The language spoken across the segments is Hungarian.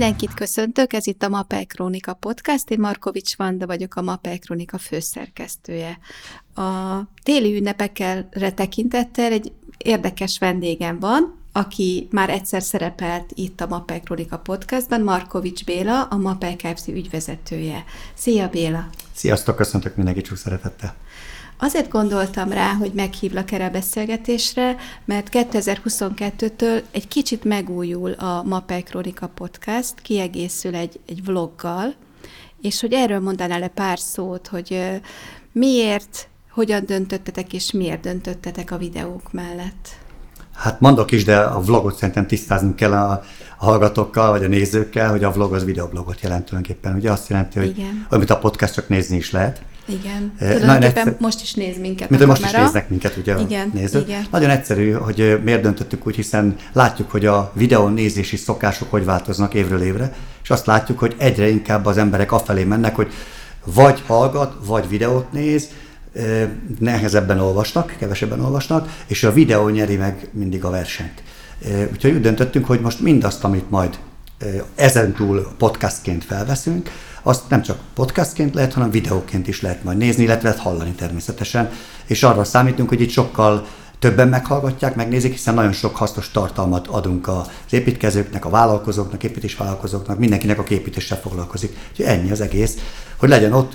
Mindenkit köszöntök, ez itt a Mapel Krónika Podcast, én Markovics Vanda vagyok, a Mapel Krónika főszerkesztője. A téli ünnepekre tekintettel egy érdekes vendégem van, aki már egyszer szerepelt itt a Mapel Krónika Podcastban, Markovics Béla, a Mapel Kft. ügyvezetője. Szia Béla! Sziasztok, köszöntök mindenkit csak szeretettel! Azért gondoltam rá, hogy meghívlak erre a beszélgetésre, mert 2022-től egy kicsit megújul a Mapei Kronika podcast, kiegészül egy, egy vloggal, és hogy erről mondanál le pár szót, hogy miért, hogyan döntöttetek, és miért döntöttetek a videók mellett? Hát mondok is, de a vlogot szerintem tisztázni kell a, a hallgatókkal, vagy a nézőkkel, hogy a vlog az videoblogot jelent tulajdonképpen. Ugye azt jelenti, hogy Igen. amit a podcast csak nézni is lehet. Igen. Tulajdonképpen egyszer... most is néz minket Mint most is néznek minket, ugye igen, nézők. Igen. Nagyon egyszerű, hogy miért döntöttük úgy, hiszen látjuk, hogy a videó nézési szokások hogy változnak évről évre, és azt látjuk, hogy egyre inkább az emberek afelé mennek, hogy vagy hallgat, vagy videót néz, nehezebben olvasnak, kevesebben olvasnak, és a videó nyeri meg mindig a versenyt. Úgyhogy úgy döntöttünk, hogy most mindazt, amit majd ezentúl podcastként felveszünk, azt nem csak podcastként lehet, hanem videóként is lehet majd nézni, illetve lehet hallani természetesen. És arra számítunk, hogy itt sokkal többen meghallgatják, megnézik, hiszen nagyon sok hasznos tartalmat adunk az építkezőknek, a vállalkozóknak, építésvállalkozóknak, mindenkinek, aki építéssel foglalkozik. Úgyhogy ennyi az egész, hogy legyen ott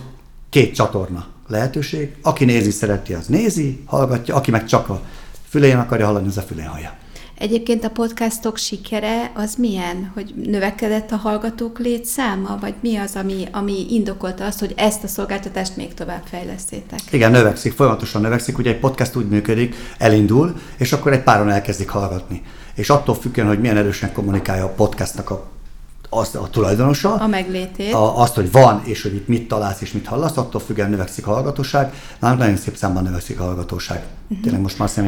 két csatorna lehetőség. Aki nézi, szereti, az nézi, hallgatja, aki meg csak a fülén akarja hallani, az a fülén hallja. Egyébként a podcastok sikere az milyen? Hogy növekedett a hallgatók létszáma, vagy mi az, ami, ami indokolta azt, hogy ezt a szolgáltatást még tovább fejlesztétek? Igen, növekszik, folyamatosan növekszik. Ugye egy podcast úgy működik, elindul, és akkor egy páron elkezdik hallgatni. És attól függően, hogy milyen erősen kommunikálja a podcastnak a az a tulajdonosa. A meglétét. A, azt, hogy van, és hogy itt mit találsz, és mit hallasz, attól függően növekszik a hallgatóság. Nálunk nagyon szép számban növekszik a hallgatóság. Uh-huh. Tényleg most már azt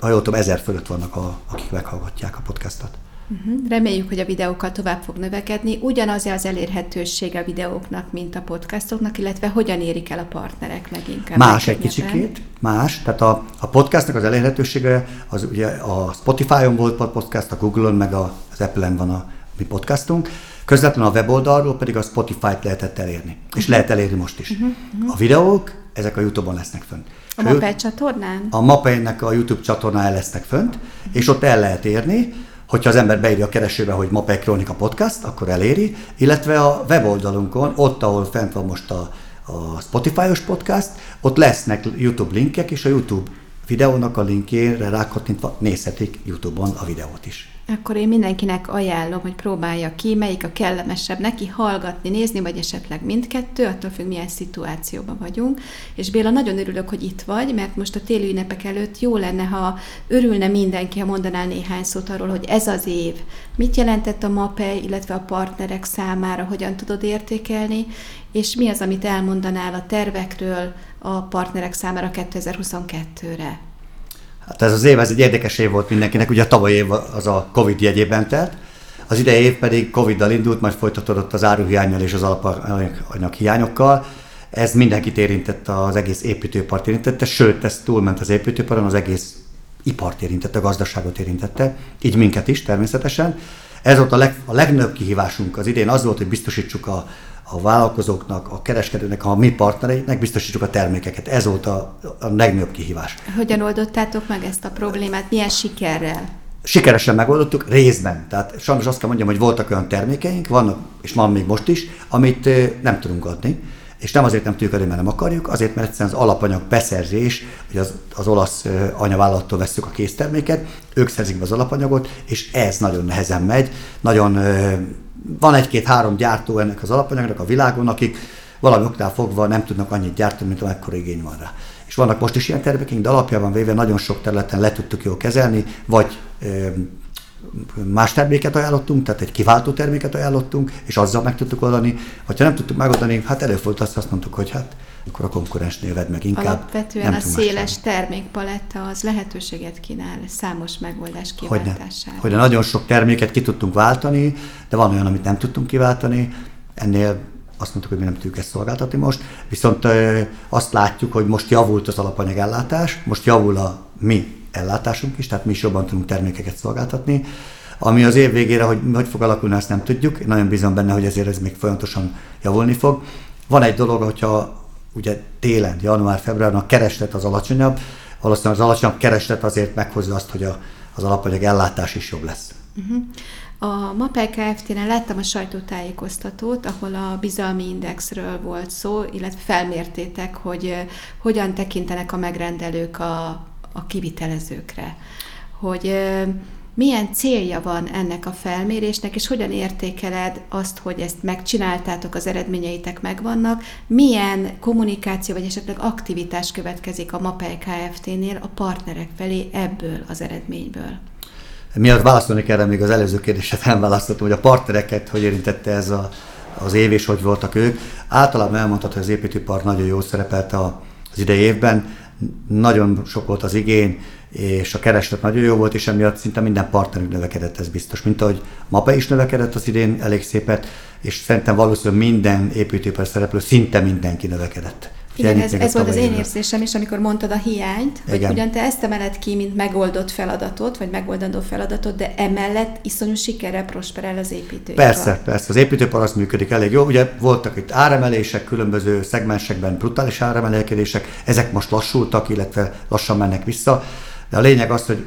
ha jól tudom, ezer fölött vannak, a, akik meghallgatják a podcastot. Uh-huh. Reméljük, hogy a videókkal tovább fog növekedni. Ugyanaz az elérhetőség a videóknak, mint a podcastoknak, illetve hogyan érik el a partnerek leginkább? Más egy kicsikét, más. Tehát a, a podcastnak az elérhetősége, az ugye a Spotify-on volt podcast, a Google-on, meg a, az Apple-en van a mi podcastunk. Közvetlenül a weboldalról pedig a Spotify-t lehetett elérni. És lehet elérni most is. Uh-huh. A videók, ezek a Youtube-on lesznek fönt. A Mapei csatornán? A Mapei-nek a YouTube csatornáján lesznek fönt, uh-huh. és ott el lehet érni, hogyha az ember beírja a keresőbe, hogy Mapei Kronika Podcast, akkor eléri, illetve a weboldalunkon, ott, ahol fent van most a, a Spotify-os podcast, ott lesznek YouTube linkek, és a YouTube videónak a linkjére rákattintva nézhetik YouTube-on a videót is. Akkor én mindenkinek ajánlom, hogy próbálja ki, melyik a kellemesebb neki, hallgatni, nézni, vagy esetleg mindkettő, attól függ, milyen szituációban vagyunk. És Béla, nagyon örülök, hogy itt vagy, mert most a téli ünnepek előtt jó lenne, ha örülne mindenki, ha mondanál néhány szót arról, hogy ez az év, mit jelentett a MAPEI, illetve a partnerek számára, hogyan tudod értékelni, és mi az, amit elmondanál a tervekről a partnerek számára 2022-re. Hát ez az év, ez egy érdekes év volt mindenkinek, ugye a tavaly év az a Covid jegyében telt, az idei év pedig Covid-dal indult, majd folytatódott az áruhiányjal és az alapanyag hiányokkal. Ez mindenkit érintett, az egész építőipart érintette, sőt, ez túlment az építőiparon, az egész ipart érintette, a gazdaságot érintette, így minket is természetesen. Ez volt a, leg, a legnagyobb kihívásunk az idén, az volt, hogy biztosítsuk a, a vállalkozóknak, a kereskedőnek, a mi partnereinknek biztosítsuk a termékeket. Ez volt a, a legnagyobb kihívás. Hogyan oldottátok meg ezt a problémát? Milyen sikerrel? Sikeresen megoldottuk, részben. Tehát sajnos azt kell mondjam, hogy voltak olyan termékeink, vannak, és van még most is, amit nem tudunk adni. És nem azért nem tudjuk adni, mert nem akarjuk, azért, mert egyszerűen az alapanyag beszerzés, hogy az, az olasz anyavállalattól veszük a készterméket, ők szerzik be az alapanyagot, és ez nagyon nehezen megy, nagyon van egy-két-három gyártó ennek az alapanyagnak a világon, akik valami oknál fogva nem tudnak annyit gyártani, mint amekkora igény van rá. És vannak most is ilyen termékeink, de alapjában véve nagyon sok területen le tudtuk jól kezelni, vagy más terméket ajánlottunk, tehát egy kiváltó terméket ajánlottunk, és azzal meg tudtuk oldani. Vagy ha nem tudtuk megoldani, hát előfordult azt, azt mondtuk, hogy hát akkor a konkurensnél vedd meg inkább. Alapvetően nem a széles termékpaletta az lehetőséget kínál számos megoldás kiváltására. Hogy nagyon sok terméket ki tudtunk váltani, de van olyan, amit nem tudtunk kiváltani. Ennél azt mondtuk, hogy mi nem tudjuk ezt szolgáltatni most, viszont azt látjuk, hogy most javult az alapanyagellátás, most javul a mi ellátásunk is, tehát mi is jobban tudunk termékeket szolgáltatni. Ami az év végére, hogy hogy fog alakulni, azt nem tudjuk. Én nagyon bízom benne, hogy ezért ez még folyamatosan javulni fog. Van egy dolog, hogyha ugye télen, január-februárban a kereslet az alacsonyabb, valószínűleg az alacsonyabb kereslet azért meghozza azt, hogy a, az alapanyag ellátás is jobb lesz. Uh-huh. A MAPEL Kft-nél láttam a sajtótájékoztatót, ahol a bizalmi indexről volt szó, illetve felmértétek, hogy hogyan tekintenek a megrendelők a, a kivitelezőkre. Hogy milyen célja van ennek a felmérésnek, és hogyan értékeled azt, hogy ezt megcsináltátok, az eredményeitek megvannak, milyen kommunikáció vagy esetleg aktivitás következik a MAPEL Kft-nél a partnerek felé ebből az eredményből? Miatt válaszolni kell, még az előző kérdéset nem választottam, hogy a partnereket hogy érintette ez a, az év, és hogy voltak ők. Általában elmondható, hogy az építőipar nagyon jól szerepelt az idei évben, nagyon sok volt az igény, és a kereslet nagyon jó volt, és emiatt szinte minden partnerünk növekedett, ez biztos. Mint ahogy MAPE is növekedett az idén elég szépet, és szerintem valószínűleg minden építőipar szereplő, szinte mindenki növekedett. Igen, ez, ez volt az én érzésem is, amikor mondtad a hiányt, hogy Igen. ugyan te ezt emeled ki, mint megoldott feladatot, vagy megoldandó feladatot, de emellett iszonyú sikerrel prosperál az építőipar. Persze, persze, az építőipar az működik elég jó. Ugye voltak itt áremelések, különböző szegmensekben brutális áremelkedések, ezek most lassultak, illetve lassan mennek vissza, de a lényeg az, hogy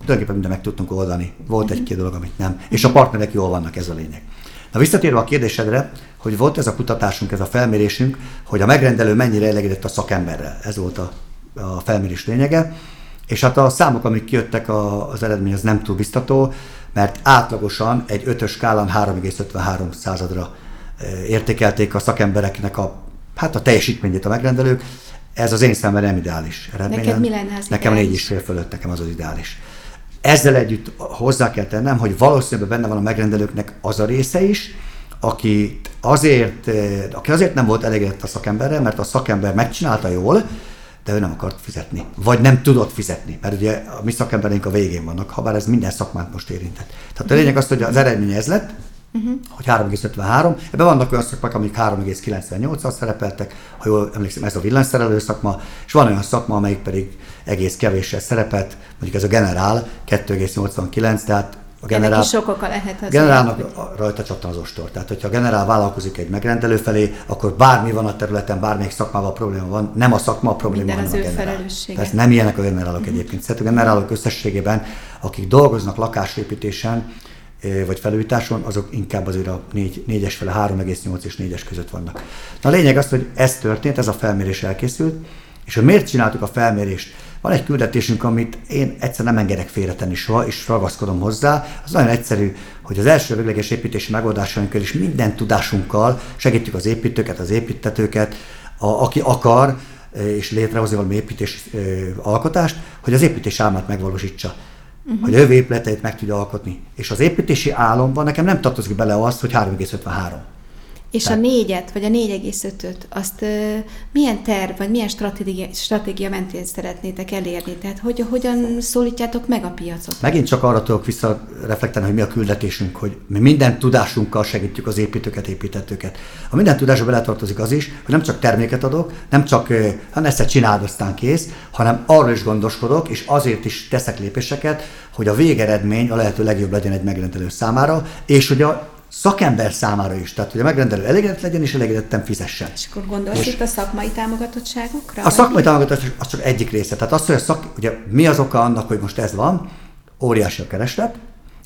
tulajdonképpen minden meg tudtunk oldani. Volt egy-két dolog, amit nem. És a partnerek jól vannak, ez a lényeg. Na visszatérve a kérdésedre, hogy volt ez a kutatásunk, ez a felmérésünk, hogy a megrendelő mennyire elégedett a szakemberrel. Ez volt a, a felmérés lényege. És hát a számok, amik kijöttek, a, az eredmény az nem túl biztató, mert átlagosan egy ötös skálán 3,53 századra értékelték a szakembereknek a, hát a teljesítményét a megrendelők. Ez az én számomra nem ideális eredmény. Neked mi lenne az Nekem négy is fél fölött, nekem az az ideális. Ezzel együtt hozzá kell tennem, hogy valószínűleg benne van a megrendelőknek az a része is, aki azért, eh, aki azért nem volt elégedett a szakemberrel, mert a szakember megcsinálta jól, de ő nem akart fizetni. Vagy nem tudott fizetni, mert ugye a mi szakembereink a végén vannak, ha bár ez minden szakmát most érintett. Tehát a lényeg az, hogy az eredmény ez lett, uh-huh. hogy 3,53. Ebben vannak olyan szakmák, amik 3,98-al szerepeltek, ha jól emlékszem, ez a villanyszerelő szakma, és van olyan szakma, amelyik pedig egész kevéssel szerepelt, mondjuk ez a generál 2,89, tehát a generál, Ennek is sok oka lehet az generálnak hogy... rajta csattan az ostor. Tehát, hogyha a generál vállalkozik egy megrendelő felé, akkor bármi van a területen, bármelyik szakmával probléma van, nem a szakma a probléma, Minden hanem az a generál. Tehát nem ilyenek a generálok uh-huh. egyébként. Szóval a generálok összességében, akik dolgoznak lakásépítésen, vagy felújításon, azok inkább azért a 4, 4-es fele, 3,8 és 4-es között vannak. Na a lényeg az, hogy ez történt, ez a felmérés elkészült, és hogy miért csináltuk a felmérést? Van egy küldetésünk, amit én egyszer nem engedek félretenni soha, és ragaszkodom hozzá. Az nagyon egyszerű, hogy az első végleges építési megoldásainkkal és minden tudásunkkal segítjük az építőket, az építetőket, a, aki akar, és létrehozni valami építés alkotást, hogy az építés álmát megvalósítsa uh-huh. hogy jövő épületeit meg tudja alkotni. És az építési álomban nekem nem tartozik bele az, hogy 3,53. És Tehát. a négyet, vagy a 4,5-öt, azt uh, milyen terv, vagy milyen stratégia, stratégia mentén szeretnétek elérni? Tehát hogy, hogyan szólítjátok meg a piacot? Megint csak arra tudok visszareflektálni, hogy mi a küldetésünk, hogy mi minden tudásunkkal segítjük az építőket, építetőket. A minden tudásba beletartozik az is, hogy nem csak terméket adok, nem csak, ha ezt csináld, aztán kész, hanem arra is gondoskodok, és azért is teszek lépéseket, hogy a végeredmény a lehető legjobb legyen egy megrendelő számára, és hogy a szakember számára is, tehát hogy a megrendelő elégedett legyen és elégedetten fizessen. És akkor gondolsz és itt a szakmai támogatottságokra? A szakmai támogatottság az csak egyik része. Tehát az, hogy a szak, ugye mi az oka annak, hogy most ez van, óriási a kereslet,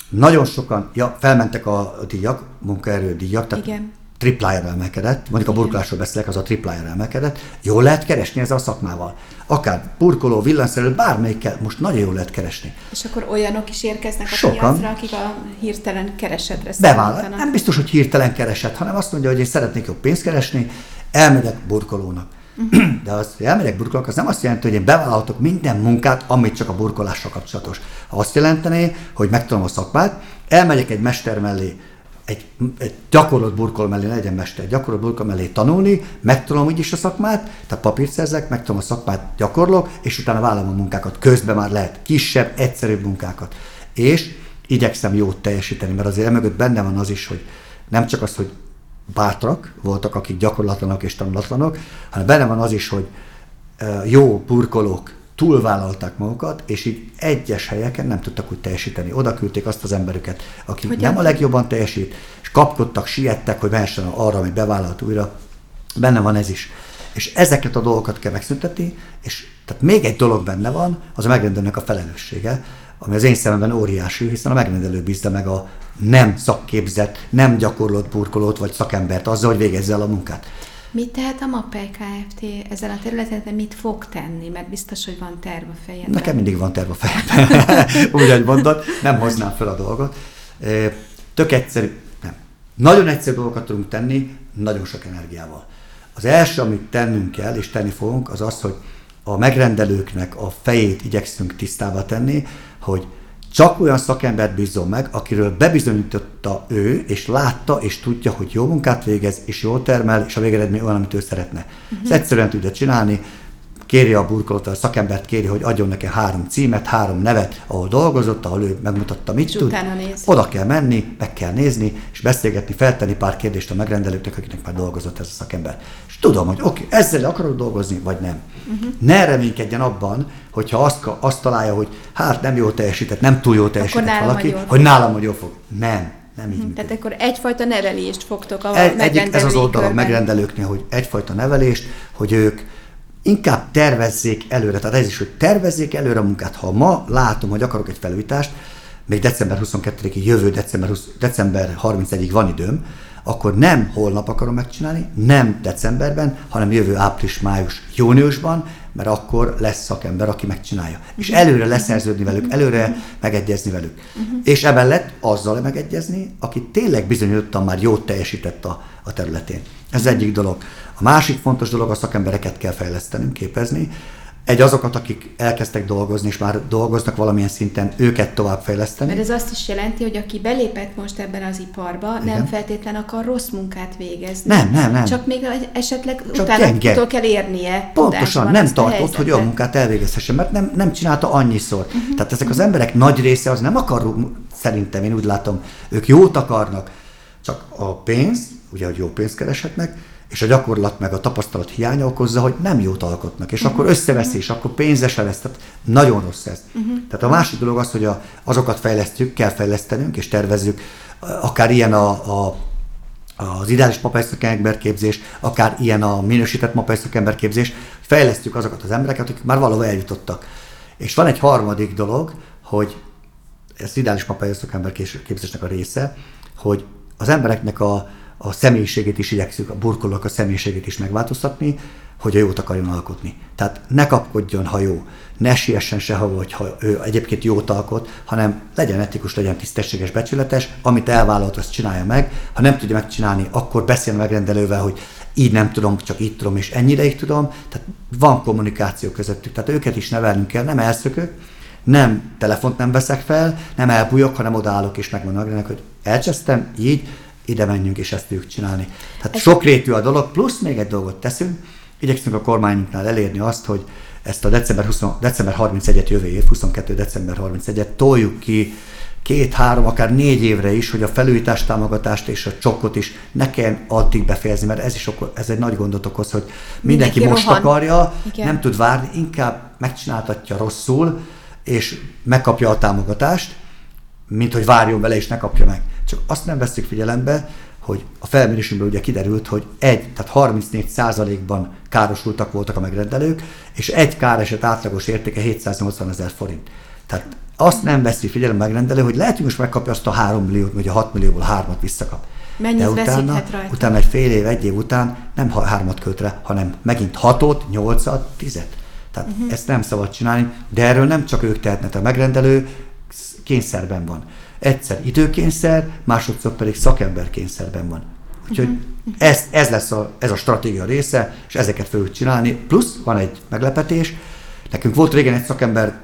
nagyon sokan, ja, felmentek a díjak, munkaerő díjak, tehát Igen triplájára emelkedett, mondjuk a burkolásról beszélek, az a triplájára emelkedett, jól lehet keresni ezzel a szakmával. Akár burkoló, villanyszerelő, bármelyikkel, most nagyon jól lehet keresni. És akkor olyanok is érkeznek a Sokan. piacra, akik a hirtelen keresetre Bevállal. Nem biztos, hogy hirtelen kereset, hanem azt mondja, hogy én szeretnék jobb pénzt keresni, elmegyek burkolónak. Uh-huh. De az, hogy elmegyek burkolónak, az nem azt jelenti, hogy én bevállalhatok minden munkát, amit csak a burkolással kapcsolatos. Azt jelenteni, hogy megtanulom a szakmát, elmegyek egy mester mellé, egy, egy gyakorlott burkol mellé legyen mester, gyakorlott burkol mellé tanulni, megtanulom úgy is a szakmát, tehát papírt szerzek, megtanulom a szakmát, gyakorlok, és utána vállalom a munkákat. Közben már lehet kisebb, egyszerűbb munkákat. És igyekszem jót teljesíteni, mert azért emögött benne van az is, hogy nem csak az, hogy bátrak voltak, akik gyakorlatlanok és tanulatlanok, hanem benne van az is, hogy jó burkolók túlvállalták magukat, és így egyes helyeken nem tudtak úgy teljesíteni. Oda küldték azt az emberüket, aki hogy nem a legjobban teljesít, és kapkodtak, siettek, hogy mehessen arra, amit bevállalt újra. Benne van ez is. És ezeket a dolgokat kell megszüntetni, és tehát még egy dolog benne van, az a megrendelőnek a felelőssége, ami az én szememben óriási, hiszen a megrendelő bízza meg a nem szakképzett, nem gyakorlott burkolót vagy szakembert azzal, hogy végezze el a munkát. Mit tehet a MAPEI Kft. ezen a területen, de mit fog tenni? Mert biztos, hogy van terv a fejemben. Nekem mindig van terv a fejemben. Úgy, ahogy mondod, nem hoznám fel a dolgot. Tök egyszerű, nem. Nagyon egyszerű dolgokat tudunk tenni, nagyon sok energiával. Az első, amit tennünk kell, és tenni fogunk, az az, hogy a megrendelőknek a fejét igyekszünk tisztába tenni, hogy csak olyan szakembert bízom meg, akiről bebizonyította ő, és látta, és tudja, hogy jó munkát végez, és jól termel, és a végeredmény olyan, amit ő szeretne. Uh-huh. Ezt egyszerűen tudja csinálni, kéri a burkolót, a szakembert kéri, hogy adjon neki három címet, három nevet, ahol dolgozott, ahol ő megmutatta, mit és tud. Oda kell menni, meg kell nézni, és beszélgetni, feltenni pár kérdést a megrendelőknek, akiknek már dolgozott ez a szakember. És tudom, hogy oké, okay, ezzel akarok dolgozni, vagy nem. Uh-huh. Ne reménykedjen abban, hogyha azt, azt találja, hogy hát nem jól teljesített, nem túl jól teljesített valaki, hogy nálam hogy jól fog. Nem, nem így. Uh-huh. Tehát akkor egyfajta nevelést fogtok a egy, egyik, Ez az oldal a megrendelőknél, hogy egyfajta nevelést, hogy ők inkább tervezzék előre. Tehát ez is, hogy tervezzék előre a munkát. Ha ma látom, hogy akarok egy felújítást, még december 22-ig, jövő december, 20, december 31-ig van időm, akkor nem holnap akarom megcsinálni, nem decemberben, hanem jövő április, május, júniusban, mert akkor lesz szakember, aki megcsinálja. És előre leszerződni velük, előre megegyezni velük. Uh-huh. És emellett azzal megegyezni, aki tényleg bizonyítottan már jót teljesített a, a területén. Ez egyik dolog. A másik fontos dolog, a szakembereket kell fejlesztenünk, képezni. Egy azokat, akik elkezdtek dolgozni, és már dolgoznak valamilyen szinten, őket továbbfejleszteni. Mert ez azt is jelenti, hogy aki belépett most ebben az iparba, Igen. nem feltétlen akar rossz munkát végezni. Nem, nem, nem. Csak még esetleg Csak utána kell érnie. Pontosan, nem tartott, hogy olyan munkát elvégezhessen, mert nem, nem csinálta annyiszor. Uh-huh. Tehát ezek az emberek nagy része az nem akar, szerintem én úgy látom, ők jót akarnak, csak a pénz, ugye, hogy jó pénzt kereshetnek, és a gyakorlat meg a tapasztalat hiánya okozza, hogy nem jót alkotnak, és uh-huh. akkor összeveszi, és akkor pénzese lesz, tehát nagyon rossz ez. Uh-huh. Tehát a másik dolog az, hogy a, azokat fejlesztjük, kell fejlesztenünk, és tervezzük, akár ilyen a, a az ideális képzés, akár ilyen a minősített képzés, fejlesztjük azokat az embereket, akik már valahol eljutottak. És van egy harmadik dolog, hogy ez ideális képzésnek a része, hogy az embereknek a, a személyiségét is igyekszünk, a burkolók a személyiségét is megváltoztatni, hogy a jót akarjon alkotni. Tehát ne kapkodjon, ha jó, ne siessen sehova, hogyha ő egyébként jót alkot, hanem legyen etikus, legyen tisztességes, becsületes, amit elvállalt, azt csinálja meg. Ha nem tudja megcsinálni, akkor beszél megrendelővel, hogy így nem tudom, csak így tudom, és ennyire így tudom. Tehát van kommunikáció közöttük, tehát őket is nevelnünk kell, nem elszökök, nem telefont nem veszek fel, nem elbújok, hanem odaállok és megmondom hogy elcsesztem, így, ide menjünk, és ezt tudjuk csinálni. Tehát Ez sokrétű a dolog, plusz még egy dolgot teszünk, igyekszünk a kormányunknál elérni azt, hogy ezt a december, 20, december 31-et jövő év, 22. december 31-et toljuk ki két-három, akár négy évre is, hogy a felújítás támogatást és a csokot is ne kell addig befejezni, mert ez is ez egy nagy gondot okoz, hogy mindenki, mindenki most rohan. akarja, Igen. nem tud várni, inkább megcsináltatja rosszul, és megkapja a támogatást, mint hogy várjon vele és ne kapja meg. Csak azt nem veszük figyelembe, hogy a felmérésünkből ugye kiderült, hogy egy, tehát 34% ban károsultak voltak a megrendelők, és egy káreset átlagos értéke 780 ezer forint. Tehát azt nem veszi figyelembe a megrendelő, hogy lehet, hogy most megkapja azt a 3 milliót, vagy a 6 millióból 3-at visszakap. Mennyit De utána, rajta? utána egy fél év, egy év után nem hármat költ rá, hanem megint hatot, nyolcat, tizet. Tehát uh-huh. ezt nem szabad csinálni, de erről nem csak ők tehetnek, a megrendelő kényszerben van. Egyszer időkényszer, másodszor pedig szakemberkényszerben van. Úgyhogy uh-huh. ez, ez lesz a, ez a stratégia része, és ezeket fogjuk csinálni. Plusz van egy meglepetés. Nekünk volt régen egy szakember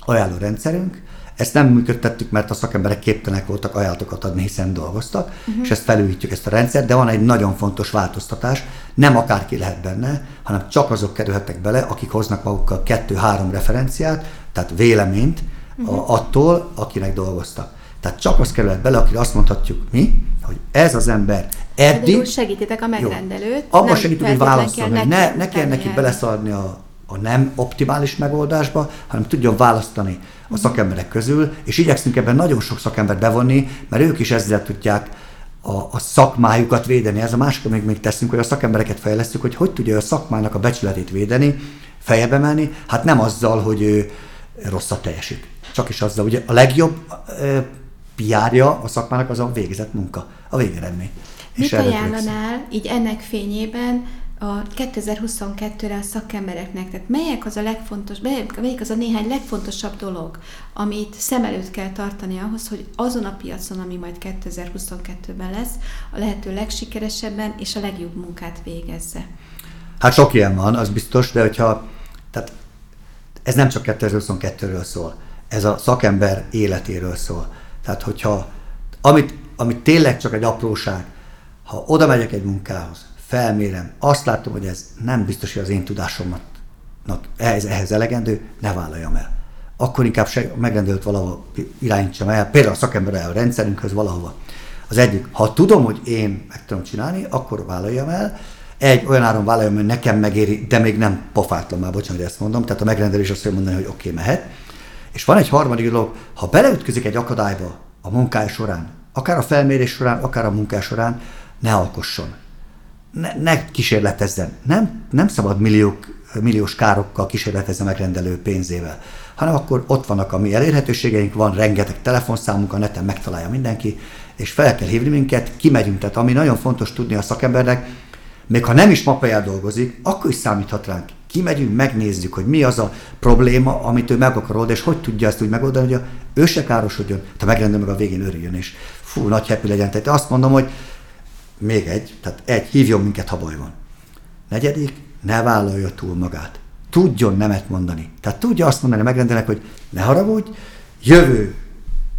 ajánló rendszerünk, ezt nem működtettük, mert a szakemberek képtelenek voltak ajánlatokat adni, hiszen dolgoztak, uh-huh. és ezt felújítjuk ezt a rendszert, de van egy nagyon fontos változtatás, nem akárki lehet benne, hanem csak azok kerülhetnek bele, akik hoznak magukkal kettő-három referenciát, tehát véleményt uh-huh. attól, akinek dolgoztak. Tehát csak az kerülhet bele, akire azt mondhatjuk mi, hogy ez az ember eddig... segítitek a megrendelőt. Jó, abba segítünk, hogy válaszolni, hogy ne, ne kell neki beleszarni a a nem optimális megoldásba, hanem tudjon választani a szakemberek közül, és igyekszünk ebben nagyon sok szakembert bevonni, mert ők is ezzel tudják a, a szakmájukat védeni. Ez a másik, amit még teszünk, hogy a szakembereket fejlesztjük, hogy hogy tudja a szakmának a becsületét védeni, fejebe menni, hát nem azzal, hogy ő rosszat teljesít. Csak is azzal, ugye a legjobb piárja a szakmának az a végzett munka, a végeredmény. Mit ajánlanál így ennek fényében a 2022-re a szakembereknek, tehát melyek az a legfontos, melyik az a néhány legfontosabb dolog, amit szem előtt kell tartani ahhoz, hogy azon a piacon, ami majd 2022-ben lesz, a lehető legsikeresebben és a legjobb munkát végezze? Hát sok ilyen van, az biztos, de hogyha, tehát ez nem csak 2022-ről szól, ez a szakember életéről szól. Tehát hogyha, amit, amit tényleg csak egy apróság, ha oda megyek egy munkához, felmérem, azt látom, hogy ez nem biztos, hogy az én tudásomnak ehhez, ehhez elegendő, ne vállaljam el. Akkor inkább megrendelőt valahol irányítsam el, például a szakember a rendszerünkhöz valahova. Az egyik, ha tudom, hogy én meg tudom csinálni, akkor vállaljam el, egy olyan áron vállaljam, hogy nekem megéri, de még nem pofátlan már, bocsánat, hogy ezt mondom, tehát a megrendelés azt mondani, hogy oké, okay, mehet. És van egy harmadik dolog, ha beleütközik egy akadályba a munkája során, akár a felmérés során, akár a munkás során, ne alkosson ne, ne kísérletezzen. Nem, nem szabad milliók, milliós károkkal kísérletezze megrendelő pénzével, hanem akkor ott vannak a mi elérhetőségeink, van rengeteg telefonszámunk, a neten megtalálja mindenki, és fel kell hívni minket, kimegyünk. Tehát ami nagyon fontos tudni a szakembernek, még ha nem is mapaján dolgozik, akkor is számíthat ránk. Kimegyünk, megnézzük, hogy mi az a probléma, amit ő meg akar oldani, és hogy tudja ezt úgy megoldani, hogy ő se károsodjon, ha megrendelő meg a végén örüljön, és fú, nagy happy legyen. Tehát azt mondom, hogy még egy, tehát egy, hívjon minket, ha baj van. Negyedik, ne vállalja túl magát. Tudjon nemet mondani. Tehát tudja azt mondani a megrendelnek, hogy ne haragudj, jövő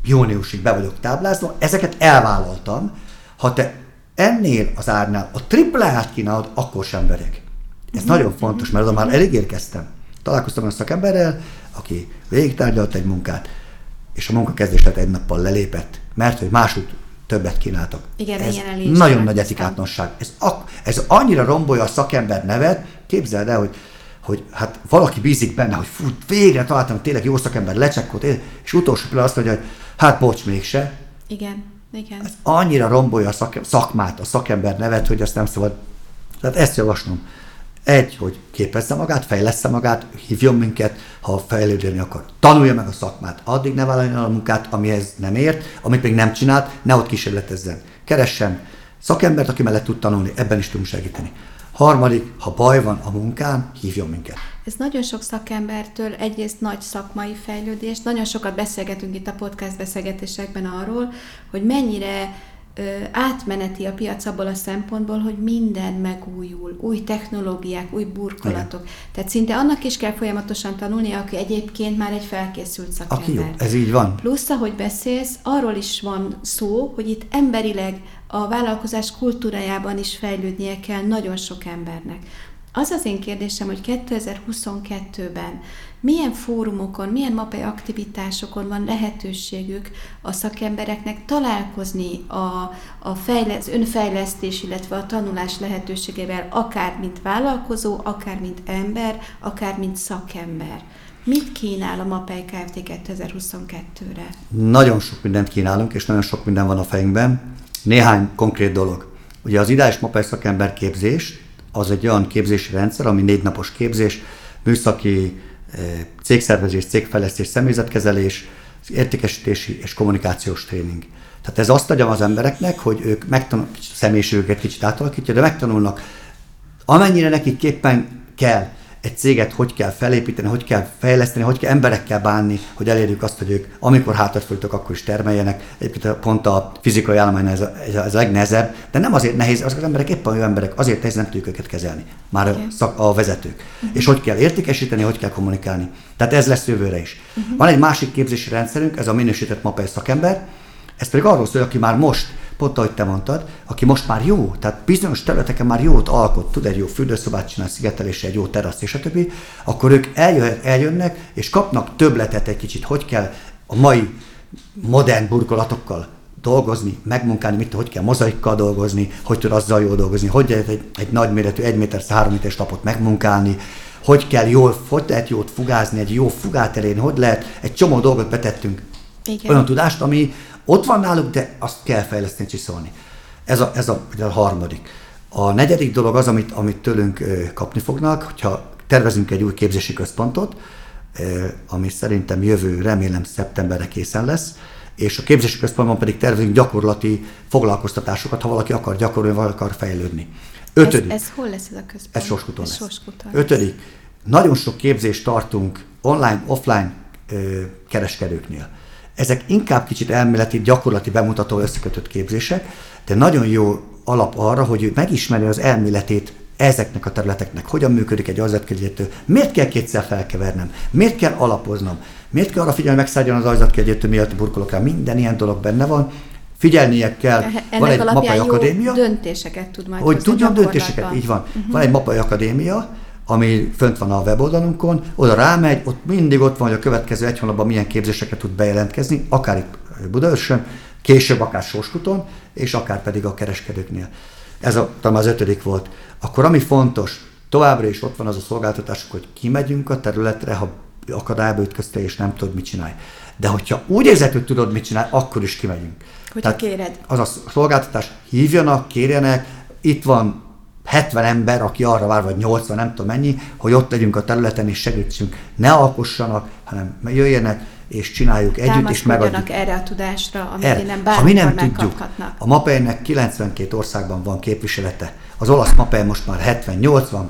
júniusig be vagyok táblázva, ezeket elvállaltam. Ha te ennél az árnál a triplát kínálod, akkor sem verek. Ez mm-hmm. nagyon fontos, mert oda már elég érkeztem. Találkoztam a szakemberrel, aki végigtárgyalt egy munkát, és a munka kezdését egy nappal lelépett, mert hogy máshogy többet kínáltak. Igen, ez ilyen nagyon nagy etikátnosság. Ez, ez annyira rombolja a szakember nevet, képzeld el, hogy hogy hát valaki bízik benne, hogy fú, végre találtam, tényleg jó szakember lecsekkolt, és utolsó pillanat azt mondja, hogy hát bocs, mégse. Igen, igen. Ez annyira rombolja a szak, szakmát, a szakember nevet, hogy ezt nem szabad. Tehát ezt javaslom. Egy, hogy képezze magát, fejleszze magát, hívjon minket, ha fejlődni akar. Tanulja meg a szakmát. Addig ne vállaljon a munkát, amihez nem ért, amit még nem csinált, ne ott kísérletezzen. Keressen szakembert, aki mellett tud tanulni, ebben is tudunk segíteni. Harmadik, ha baj van a munkán, hívjon minket. Ez nagyon sok szakembertől egyrészt nagy szakmai fejlődés, nagyon sokat beszélgetünk itt a podcast beszélgetésekben arról, hogy mennyire átmeneti a piac abból a szempontból, hogy minden megújul, új technológiák, új burkolatok. Igen. Tehát szinte annak is kell folyamatosan tanulnia, aki egyébként már egy felkészült szakember. Aki jó, ez így van. Plusz, ahogy beszélsz, arról is van szó, hogy itt emberileg a vállalkozás kultúrájában is fejlődnie kell nagyon sok embernek. Az az én kérdésem, hogy 2022-ben milyen fórumokon, milyen mapai aktivitásokon van lehetőségük a szakembereknek találkozni a, a fejlesz, önfejlesztés, illetve a tanulás lehetőségével, akár mint vállalkozó, akár mint ember, akár mint szakember. Mit kínál a MAPEI Kft. 2022-re? Nagyon sok mindent kínálunk, és nagyon sok minden van a fejünkben. Néhány konkrét dolog. Ugye az ideális MAPEI szakember képzés, az egy olyan képzési rendszer, ami négy napos képzés, műszaki cégszervezés, cégfejlesztés, személyzetkezelés, értékesítési és kommunikációs tréning. Tehát ez azt adja az embereknek, hogy ők megtanulnak, személyiségüket kicsit átalakítja, de megtanulnak, amennyire nekik képpen kell, egy céget hogy kell felépíteni, hogy kell fejleszteni, hogy kell emberekkel bánni, hogy elérjük azt, hogy ők amikor hátat folytok, akkor is termeljenek. Egyébként pont a fizikai állomány ez a, ez a legnehezebb, de nem azért nehéz, azok az emberek éppen olyan emberek, azért nehéz nem tudjuk őket kezelni, már okay. a, szak, a vezetők. Uh-huh. És hogy kell értékesíteni, hogy kell kommunikálni. Tehát ez lesz jövőre is. Uh-huh. Van egy másik képzési rendszerünk, ez a minősített mapei szakember, ez pedig arról szól, aki már most pont ahogy te mondtad, aki most már jó, tehát bizonyos területeken már jót alkot, tud egy jó fürdőszobát csinálni, szigetelésre, egy jó teraszt és a többi, akkor ők eljönnek, és kapnak többletet egy kicsit, hogy kell a mai modern burkolatokkal dolgozni, megmunkálni, mit, hogy kell mozaikkal dolgozni, hogy tud azzal jól dolgozni, hogy egy, egy, egy nagyméretű, egy méter, három méteres lapot megmunkálni, hogy kell jól, hogy lehet jót fugázni, egy jó fugát elérni, hogy lehet, egy csomó dolgot betettünk. Igen. Olyan tudást, ami ott van náluk, de azt kell fejleszteni, csiszolni. Ez a, ez a, a harmadik. A negyedik dolog az, amit, amit tőlünk kapni fognak, hogyha tervezünk egy új képzési központot, ami szerintem jövő, remélem szeptemberre készen lesz, és a képzési központban pedig tervezünk gyakorlati foglalkoztatásokat, ha valaki akar gyakorolni, vagy akar fejlődni. Ötödik. Ez, ez hol lesz ez a központ? Ez Sorskuton lesz. Sorskuton Ötödik. Nagyon sok képzést tartunk online, offline ö, kereskedőknél. Ezek inkább kicsit elméleti, gyakorlati bemutató összekötött képzések, de nagyon jó alap arra, hogy ő megismeri az elméletét ezeknek a területeknek, hogyan működik egy ajzatkegyető, miért kell kétszer felkevernem, miért kell alapoznom, miért kell arra figyelni, megszálljon az ajzatkegyető, miatt burkolok el, minden ilyen dolog benne van, figyelnie kell. Ennek van egy mapai akadémia. döntéseket tud majd Hogy tudjon döntéseket, így van. Uh-huh. Van egy mapai akadémia, ami fönt van a weboldalunkon, oda rámegy, ott mindig ott van, hogy a következő egy hónapban milyen képzéseket tud bejelentkezni, akár itt Budaörsön, később akár Sorskuton, és akár pedig a kereskedőknél. Ez a, talán az ötödik volt. Akkor ami fontos, továbbra is ott van az a szolgáltatásuk, hogy kimegyünk a területre, ha akadályba ütköztél, és nem tudod, mit csinálj. De hogyha úgy érzed, hogy tudod, mit csinálj, akkor is kimegyünk. Hogyha Tehát kéred. Az a szolgáltatás, hívjanak, kérjenek, itt van 70 ember, aki arra vár, vagy 80, nem tudom mennyi, hogy ott legyünk a területen és segítsünk. Ne alkossanak, hanem jöjjenek, és csináljuk együtt, és megadjuk. erre a tudásra, amit erre. nem ha mi nem tudjuk, a MAPEI-nek 92 országban van képviselete. Az olasz MAPEI most már 70, 80,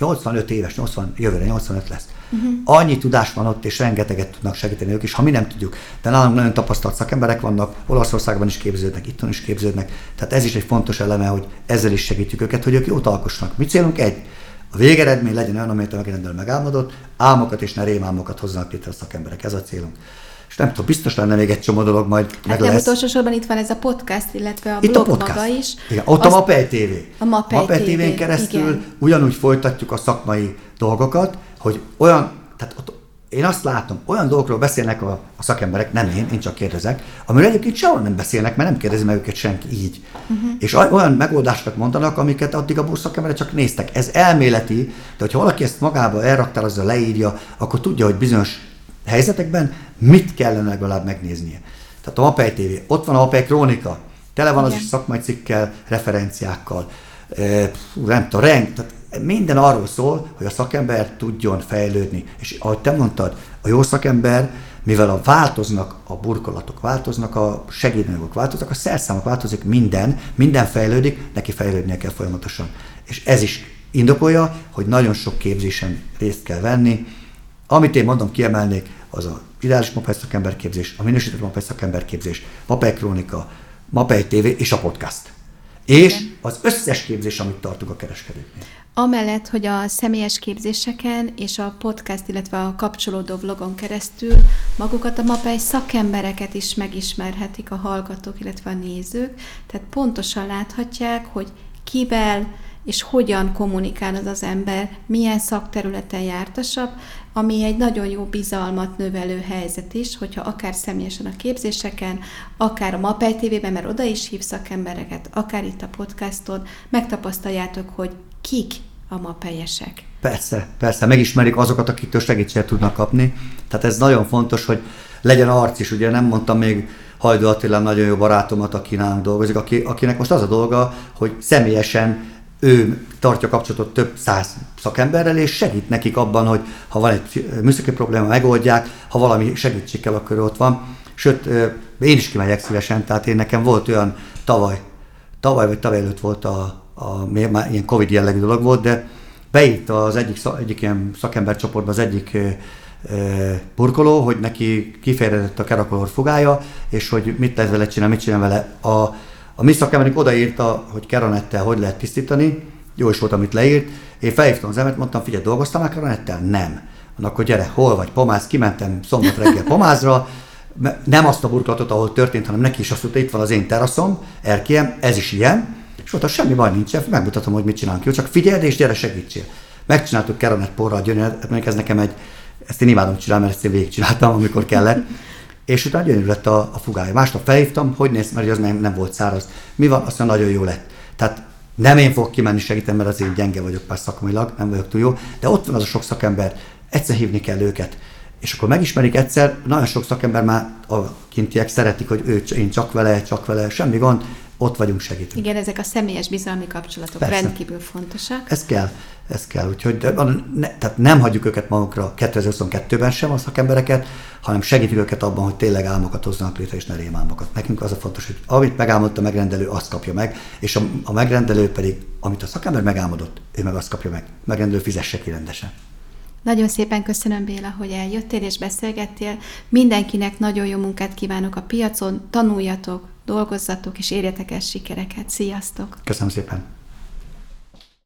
85 éves, 80, jövőre 85 lesz. Uh-huh. Annyi tudás van ott, és rengeteget tudnak segíteni ők is, ha mi nem tudjuk. De nálunk nagyon tapasztalt szakemberek vannak, Olaszországban is képződnek, itthon is képződnek. Tehát ez is egy fontos eleme, hogy ezzel is segítjük őket, hogy ők jót alkossanak. Mi célunk egy, a végeredmény legyen olyan, amit a megrendel megálmodott, álmokat és ne rémálmokat hozzanak létre a szakemberek. Ez a célunk. És nem tudom, biztos lenne még egy csomó dolog majd hát meg nem lesz. utolsó sorban itt van ez a podcast, illetve a itt blog a podcast. maga is. Igen, ott Azt, a Mapei TV. A Mapei, Mapei TV-n keresztül igen. ugyanúgy folytatjuk a szakmai dolgokat, hogy olyan, tehát ott én azt látom, olyan dolgokról beszélnek a, a szakemberek, nem én, én csak kérdezek, amiről egyébként sehol nem beszélnek, mert nem kérdezi meg őket senki így. Uh-huh. És olyan megoldásokat mondanak, amiket addig a szakemberek csak néztek. Ez elméleti, de hogyha valaki ezt magába elraktározza, leírja, akkor tudja, hogy bizonyos helyzetekben mit kellene legalább megnéznie. Tehát a Mapei TV, ott van a Mapei Krónika, tele van Igen. az is szakmai cikkel, referenciákkal, e, nem tudom, reng, tehát minden arról szól, hogy a szakember tudjon fejlődni. És ahogy te mondtad, a jó szakember, mivel a változnak a burkolatok, változnak a segédanyagok, változnak a szerszámok, változik minden, minden fejlődik, neki fejlődnie kell folyamatosan. És ez is indokolja, hogy nagyon sok képzésen részt kell venni. Amit én mondom, kiemelnék, az a ideális mapei szakemberképzés, a minősített mapei szakemberképzés, mapei krónika, mapei TV és a podcast. És az összes képzés, amit tartunk a kereskedőknél. Amellett, hogy a személyes képzéseken és a podcast, illetve a kapcsolódó vlogon keresztül magukat a mapei szakembereket is megismerhetik a hallgatók, illetve a nézők, tehát pontosan láthatják, hogy kivel és hogyan kommunikál az az ember, milyen szakterületen jártasabb, ami egy nagyon jó bizalmat növelő helyzet is, hogyha akár személyesen a képzéseken, akár a Mapei TV-ben, mert oda is hív szakembereket, akár itt a podcaston, megtapasztaljátok, hogy kik a mapelyesek. Persze, persze, megismerik azokat, akiktől segítséget tudnak kapni. Tehát ez nagyon fontos, hogy legyen arc is, ugye nem mondtam még Hajdó Attila nagyon jó barátomat, aki nálunk dolgozik, aki, akinek most az a dolga, hogy személyesen ő tartja kapcsolatot több száz szakemberrel, és segít nekik abban, hogy ha van egy műszaki probléma, megoldják, ha valami segítség kell, akkor ott van. Sőt, én is kimegyek szívesen, tehát én nekem volt olyan tavaly, tavaly vagy tavaly előtt volt a, a, már ilyen Covid jellegű dolog volt, de beírta az egyik, egyik ilyen szakembercsoportba az egyik burkoló, hogy neki kifejezett a kerakolor fogája, és hogy mit lehet vele csinálni, mit csinál vele. A, a mi szakemberünk odaírta, hogy keranettel hogy lehet tisztítani, jó is volt, amit leírt. Én felhívtam az emet, mondtam, figyelj, dolgoztam már keranettel? Nem. Mondom, akkor gyere, hol vagy, pomáz, kimentem szombat reggel pomázra, nem azt a burkolatot, ahol történt, hanem neki is azt mondta, itt van az én teraszom, erkiem, ez is ilyen, és ott semmi baj nincsen, megmutatom, hogy mit csinálunk. Jó, csak figyeld és gyere segítsél. Megcsináltuk Keronet porral gyönyörűt, mondjuk ez nekem egy, ezt én imádom csinálni, mert ezt én végigcsináltam, amikor kellett. És utána gyönyörű lett a, a fugája. Másnap felhívtam, hogy néz, mert az nem, nem volt száraz. Mi van? Azt mondja, nagyon jó lett. Tehát Nem én fogok kimenni segíteni, mert azért gyenge vagyok pár szakmailag, nem vagyok túl jó, de ott van az a sok szakember, egyszer hívni kell őket. És akkor megismerik egyszer, nagyon sok szakember már a kintiek szeretik, hogy ő, én csak vele, csak vele, semmi gond, ott vagyunk, segítünk. Igen, ezek a személyes bizalmi kapcsolatok Persze. rendkívül fontosak. Ez kell, ez kell. Úgyhogy ne, tehát nem hagyjuk őket magukra 2022-ben sem a szakembereket, hanem segítjük őket abban, hogy tényleg álmokat hozzanak létre, és ne rémálmokat. Nekünk az a fontos, hogy amit megálmodta a megrendelő, azt kapja meg, és a, a megrendelő pedig, amit a szakember megálmodott, ő meg azt kapja meg. Megrendelő fizesse ki rendesen. Nagyon szépen köszönöm, Béla, hogy eljöttél és beszélgettél. Mindenkinek nagyon jó munkát kívánok a piacon, tanuljatok, dolgozzatok és érjetek el sikereket. Sziasztok! Köszönöm szépen!